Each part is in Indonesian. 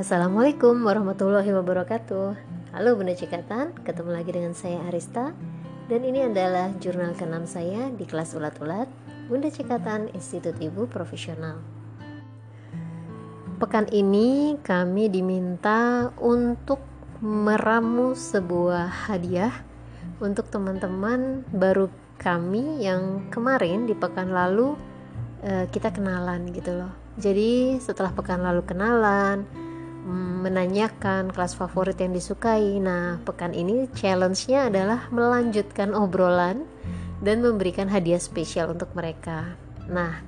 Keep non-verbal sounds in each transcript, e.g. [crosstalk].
Assalamualaikum warahmatullahi wabarakatuh. Halo Bunda Cikatan, ketemu lagi dengan saya Arista. Dan ini adalah jurnal ke-6 saya di kelas ulat-ulat Bunda Cikatan Institut Ibu Profesional. Pekan ini kami diminta untuk meramu sebuah hadiah Untuk teman-teman baru kami yang kemarin di pekan lalu eh, kita kenalan gitu loh. Jadi setelah pekan lalu kenalan menanyakan kelas favorit yang disukai. Nah, pekan ini challenge-nya adalah melanjutkan obrolan dan memberikan hadiah spesial untuk mereka. Nah,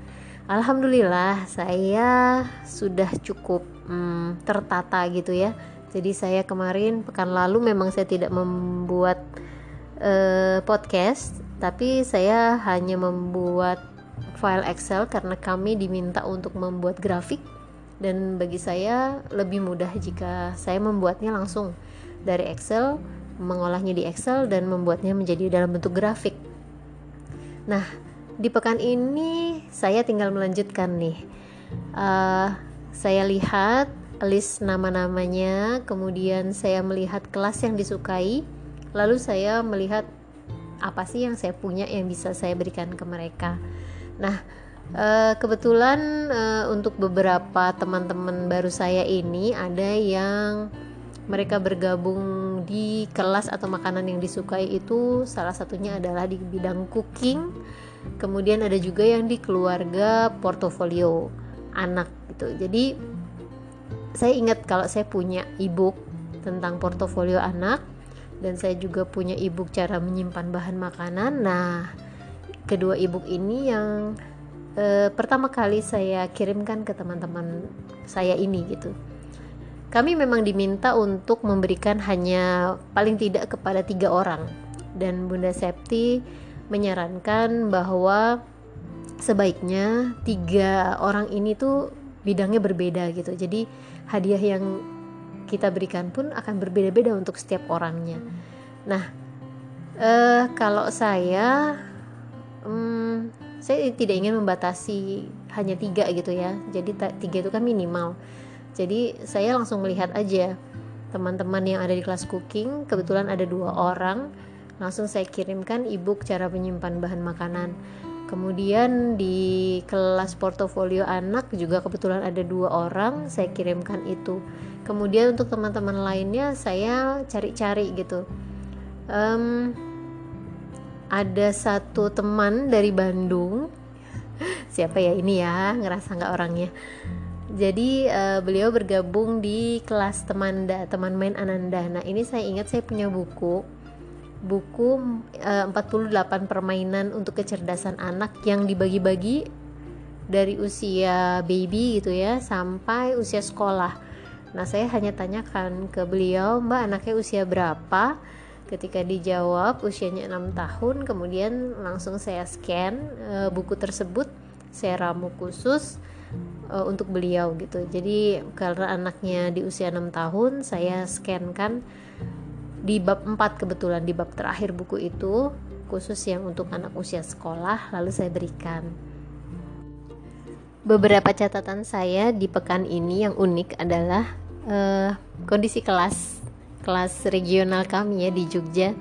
alhamdulillah saya sudah cukup hmm, tertata gitu ya. Jadi saya kemarin pekan lalu memang saya tidak membuat uh, podcast, tapi saya hanya membuat file Excel karena kami diminta untuk membuat grafik dan bagi saya lebih mudah jika saya membuatnya langsung dari Excel mengolahnya di Excel dan membuatnya menjadi dalam bentuk grafik. Nah di pekan ini saya tinggal melanjutkan nih. Uh, saya lihat list nama-namanya kemudian saya melihat kelas yang disukai lalu saya melihat apa sih yang saya punya yang bisa saya berikan ke mereka. Nah Uh, kebetulan uh, untuk beberapa teman-teman baru saya ini ada yang mereka bergabung di kelas atau makanan yang disukai itu. Salah satunya adalah di bidang cooking. Kemudian ada juga yang di keluarga portofolio anak gitu. Jadi saya ingat kalau saya punya ebook tentang portofolio anak dan saya juga punya ebook cara menyimpan bahan makanan. Nah kedua ebook ini yang e, pertama kali saya kirimkan ke teman-teman saya ini gitu. Kami memang diminta untuk memberikan hanya paling tidak kepada tiga orang. Dan Bunda Septi menyarankan bahwa sebaiknya tiga orang ini tuh bidangnya berbeda gitu. Jadi hadiah yang kita berikan pun akan berbeda-beda untuk setiap orangnya. Nah eh, kalau saya hmm, saya tidak ingin membatasi hanya tiga gitu ya. Jadi tiga itu kan minimal. Jadi saya langsung melihat aja teman-teman yang ada di kelas cooking kebetulan ada dua orang. Langsung saya kirimkan ebook cara menyimpan bahan makanan. Kemudian di kelas portofolio anak juga kebetulan ada dua orang saya kirimkan itu. Kemudian untuk teman-teman lainnya saya cari-cari gitu. Um, ada satu teman dari Bandung. [laughs] Siapa ya ini ya? Ngerasa nggak orangnya? Jadi uh, beliau bergabung di kelas Temanda teman main Ananda. Nah ini saya ingat saya punya buku. Buku eh, uh, 48 permainan untuk kecerdasan anak yang dibagi-bagi dari usia baby gitu ya sampai usia sekolah. Nah saya hanya tanyakan ke beliau mbak anaknya usia berapa ketika dijawab usianya 6 tahun kemudian langsung saya scan uh, buku tersebut saya ramu khusus uh, untuk beliau gitu. Jadi karena anaknya di usia 6 tahun saya scan kan di bab 4 kebetulan di bab terakhir buku itu khusus yang untuk anak usia sekolah lalu saya berikan. Beberapa catatan saya di pekan ini yang unik adalah uh, kondisi kelas kelas regional kami ya di Jogja.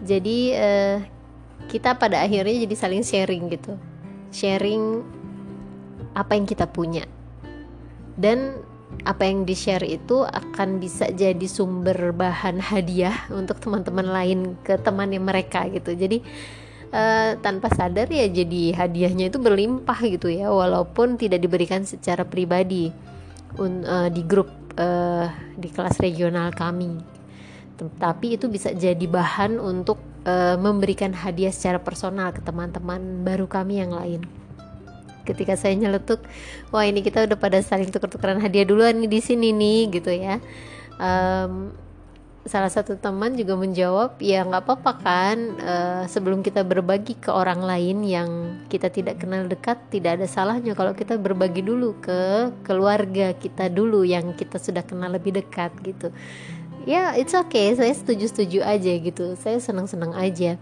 Jadi uh, kita pada akhirnya jadi saling sharing gitu. Sharing apa yang kita punya. Dan apa yang di share itu akan bisa jadi sumber bahan hadiah untuk teman-teman lain ke temannya mereka gitu. Jadi uh, tanpa sadar ya jadi hadiahnya itu berlimpah gitu ya walaupun tidak diberikan secara pribadi un, uh, di grup uh, di kelas regional kami tapi itu bisa jadi bahan untuk uh, memberikan hadiah secara personal ke teman-teman baru kami yang lain. Ketika saya nyeletuk wah ini kita udah pada saling tuker-tukeran hadiah duluan nih di sini nih gitu ya. Um, salah satu teman juga menjawab ya nggak apa-apa kan uh, sebelum kita berbagi ke orang lain yang kita tidak kenal dekat tidak ada salahnya kalau kita berbagi dulu ke keluarga kita dulu yang kita sudah kenal lebih dekat gitu ya it's okay saya setuju setuju aja gitu saya senang senang aja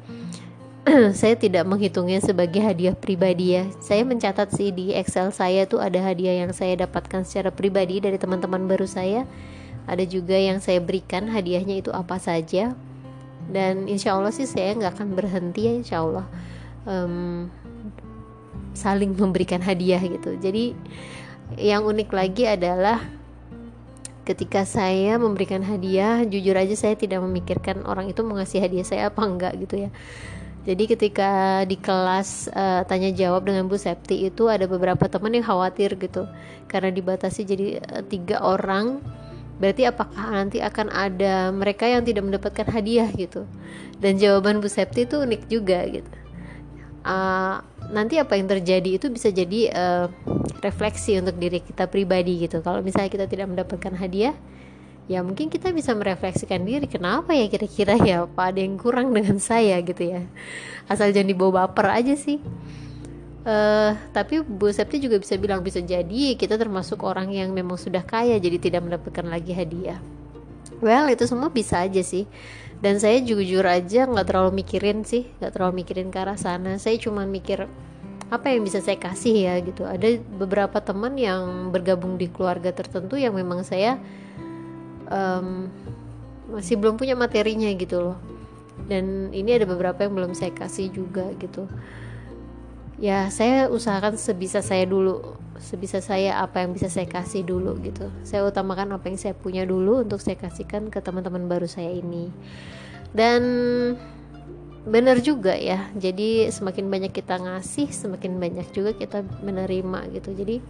[clears throat] saya tidak menghitungnya sebagai hadiah pribadi ya. Saya mencatat sih di Excel saya tuh ada hadiah yang saya dapatkan secara pribadi dari teman-teman baru saya. Ada juga yang saya berikan hadiahnya itu apa saja. Dan insya Allah sih saya nggak akan berhenti ya insya Allah um, saling memberikan hadiah gitu. Jadi yang unik lagi adalah ketika saya memberikan hadiah, jujur aja saya tidak memikirkan orang itu mengasih hadiah saya apa enggak gitu ya. Jadi ketika di kelas uh, tanya jawab dengan Bu Septi itu ada beberapa teman yang khawatir gitu. Karena dibatasi jadi uh, tiga orang berarti apakah nanti akan ada mereka yang tidak mendapatkan hadiah gitu? Dan jawaban Bu Septi itu unik juga gitu uh, nanti apa yang terjadi itu bisa jadi uh, refleksi untuk diri kita pribadi gitu. Kalau misalnya kita tidak mendapatkan hadiah ya mungkin kita bisa merefleksikan diri kenapa ya kira-kira ya apa ada yang kurang dengan saya gitu ya. Asal jangan dibawa baper aja sih. Uh, tapi Bu Septi juga bisa bilang bisa jadi kita termasuk orang yang memang sudah kaya jadi tidak mendapatkan lagi hadiah. Well itu semua bisa aja sih dan saya jujur aja nggak terlalu mikirin sih nggak terlalu mikirin ke arah sana. Saya cuma mikir apa yang bisa saya kasih ya gitu. Ada beberapa teman yang bergabung di keluarga tertentu yang memang saya um, masih belum punya materinya gitu loh. Dan ini ada beberapa yang belum saya kasih juga gitu ya saya usahakan sebisa saya dulu sebisa saya apa yang bisa saya kasih dulu gitu. Saya utamakan apa yang saya punya dulu untuk saya kasihkan ke teman-teman baru saya ini. Dan benar juga ya jadi semakin banyak kita ngasih semakin banyak juga kita menerima gitu. Jadi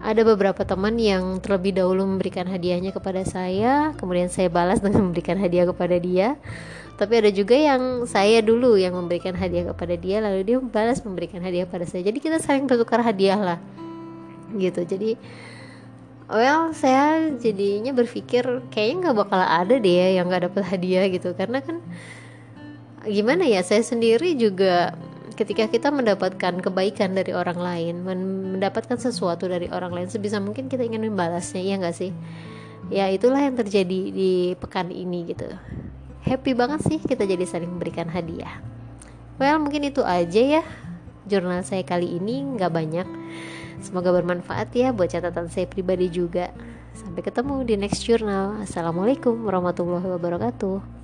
ada beberapa teman yang terlebih dahulu memberikan hadiahnya kepada saya, kemudian saya balas [laughs] dengan memberikan hadiah kepada dia. Tapi ada juga yang saya dulu yang memberikan hadiah kepada dia, lalu dia balas memberikan hadiah pada saya. Jadi kita saling bertukar hadiah lah, gitu. Jadi, well, saya jadinya berpikir kayaknya nggak bakal ada deh ya yang nggak dapat hadiah gitu, karena kan gimana ya, saya sendiri juga ketika kita mendapatkan kebaikan dari orang lain mendapatkan sesuatu dari orang lain sebisa mungkin kita ingin membalasnya ya nggak sih? Ya itulah yang terjadi di pekan ini gitu. Happy banget sih kita jadi saling memberikan hadiah. Well mungkin itu aja ya jurnal saya kali ini nggak banyak. Semoga bermanfaat ya buat catatan saya pribadi juga. Sampai ketemu di next jurnal. Assalamualaikum warahmatullahi wabarakatuh